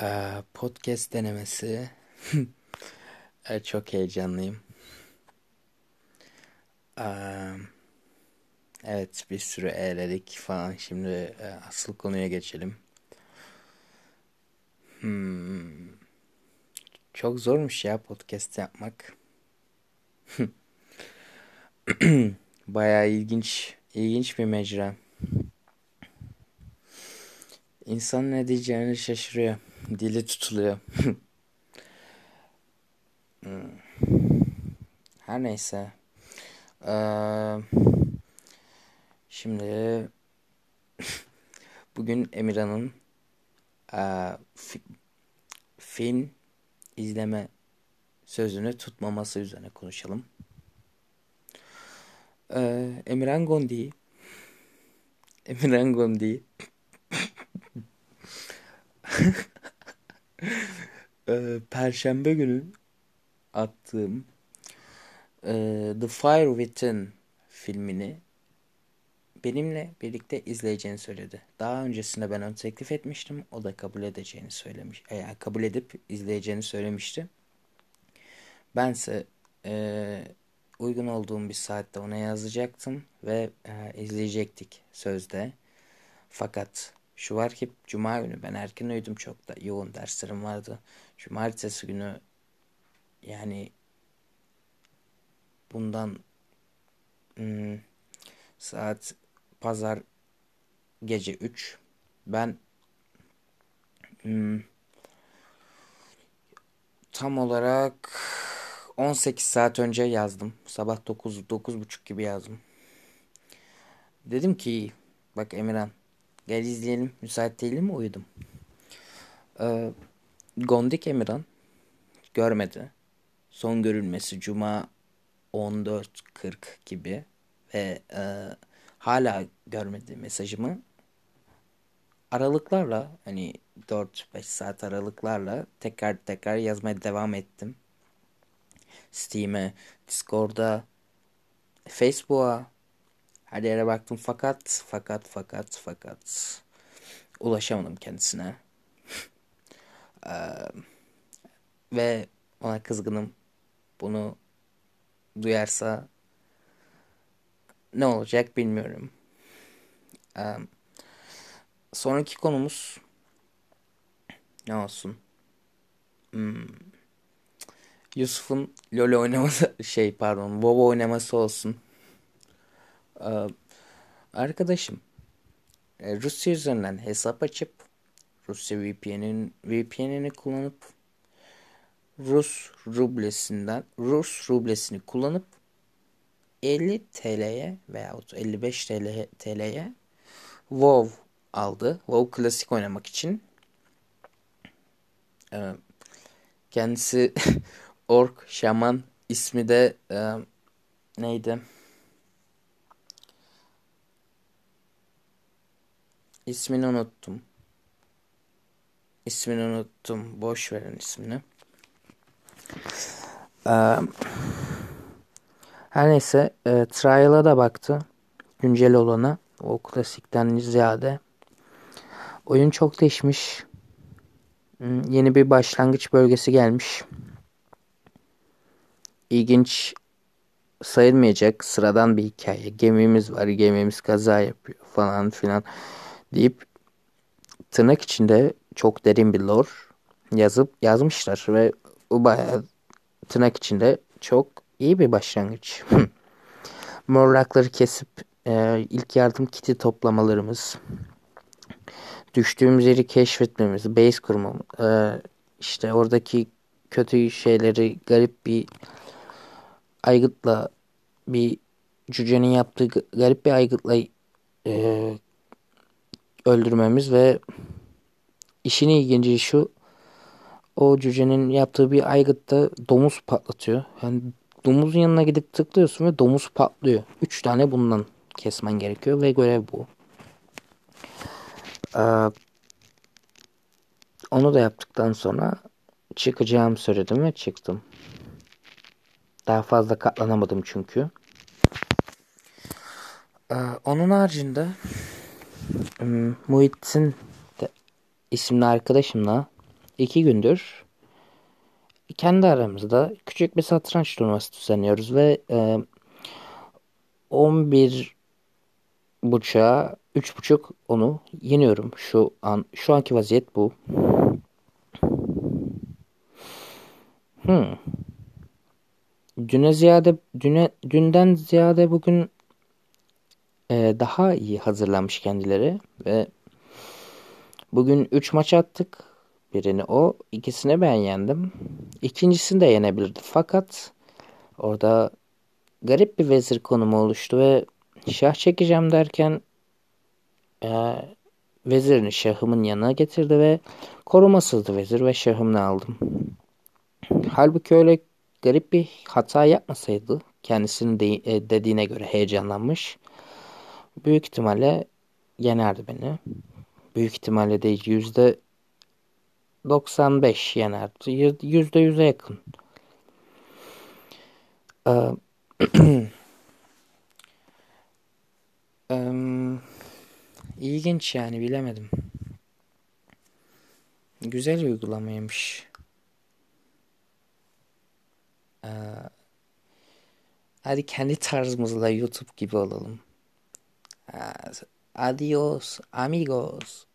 Ee, podcast denemesi. Ee, Çok heyecanlıyım. Ee, Evet bir sürü eğledik falan. Şimdi e, asıl konuya geçelim. Hmm, Çok zormuş ya podcast yapmak. Bayağı ilginç, ilginç bir mecra. İnsan ne diyeceğini şaşırıyor. Dili tutuluyor. Her neyse. Ee, şimdi bugün Emirhan'ın e, fi- film izleme sözünü tutmaması üzerine konuşalım. Ee, Emirhan Gondi, Emirhan Gondi e, Perşembe günü attığım e, The Fire Within filmini benimle birlikte izleyeceğini söyledi. Daha öncesinde ben onu teklif etmiştim. O da kabul edeceğini söylemiş. E, Yani kabul edip izleyeceğini söylemişti. Bense e, uygun olduğum bir saatte ona yazacaktım ve e, izleyecektik sözde. Fakat şu var ki Cuma günü ben erken uyudum çok da yoğun derslerim vardı. Cumartesi günü yani bundan hmm, saat pazar gece 3 ben hmm, tam olarak 18 saat önce yazdım. Sabah 9 9.30 gibi yazdım. Dedim ki bak Emirhan gel izleyelim. Müsait değilim mi? Uyudum. Ee, Gondik Emirhan görmedi. Son görülmesi Cuma 14.40 gibi ve e, hala görmedi mesajımı. Aralıklarla hani 4-5 saat aralıklarla tekrar tekrar yazmaya devam ettim. Steam'e, Discord'a, Facebook'a her yere baktım fakat fakat fakat fakat ulaşamadım kendisine. Ee, ve ona kızgınım. Bunu duyarsa ne olacak bilmiyorum. Ee, sonraki konumuz ne olsun? Hmm, Yusuf'un LoL oynaması şey pardon WoW oynaması olsun. Ee, arkadaşım e, Rusya üzerinden hesap açıp Rusya VPN'in VPN'ini kullanıp Rus rublesinden Rus rublesini kullanıp 50 TL'ye veyahut 55 TL, TL'ye WoW aldı. WoW klasik oynamak için. Ee, kendisi Ork Şaman ismi de e, neydi? İsmini unuttum. İsmini unuttum. Boş verin ismini. Ee, her neyse e, Trial'a da baktı. Güncel olana. O klasikten ziyade. Oyun çok değişmiş. Hmm, Yeni bir başlangıç bölgesi gelmiş. İlginç sayılmayacak sıradan bir hikaye. Gemimiz var, gemimiz kaza yapıyor falan filan deyip tırnak içinde çok derin bir lore yazıp yazmışlar ve o bayağı tırnak içinde çok iyi bir başlangıç. Morlakları kesip e, ilk yardım kiti toplamalarımız, düştüğümüz yeri keşfetmemiz, base kurmamız, e, işte oradaki kötü şeyleri garip bir aygıtla bir cücenin yaptığı garip bir aygıtla e, öldürmemiz ve işin ilginci şu o cücenin yaptığı bir aygıtta domuz patlatıyor. Yani domuzun yanına gidip tıklıyorsun ve domuz patlıyor. Üç tane bundan kesmen gerekiyor ve görev bu. Ee, onu da yaptıktan sonra çıkacağım söyledim ve çıktım. Daha fazla katlanamadım çünkü. Ee, onun haricinde Muhittin isimli arkadaşımla iki gündür kendi aramızda küçük bir satranç turnuvası düzenliyoruz ve e, 11 buçuğa 3 buçuk onu yeniyorum. Şu an şu anki vaziyet bu. Hmm. Düne ziyade düne dünden ziyade bugün e, daha iyi hazırlanmış kendileri ve bugün 3 maç attık. Birini o, ikisini ben yendim. İkincisini de yenebilirdi. Fakat orada garip bir vezir konumu oluştu ve şah çekeceğim derken e, vezirini şahımın yanına getirdi ve korumasızdı vezir ve şahımını aldım. Halbuki öyle garip bir hata yapmasaydı kendisinin de, e, dediğine göre heyecanlanmış. Büyük ihtimalle yenerdi beni. Büyük ihtimalle değil yüzde 95 yenerdi. Yüzde yüze yakın. Ee, um, yani bilemedim. Güzel uygulamaymış. Ee, hadi kendi tarzımızla YouTube gibi olalım. Adiós amigos.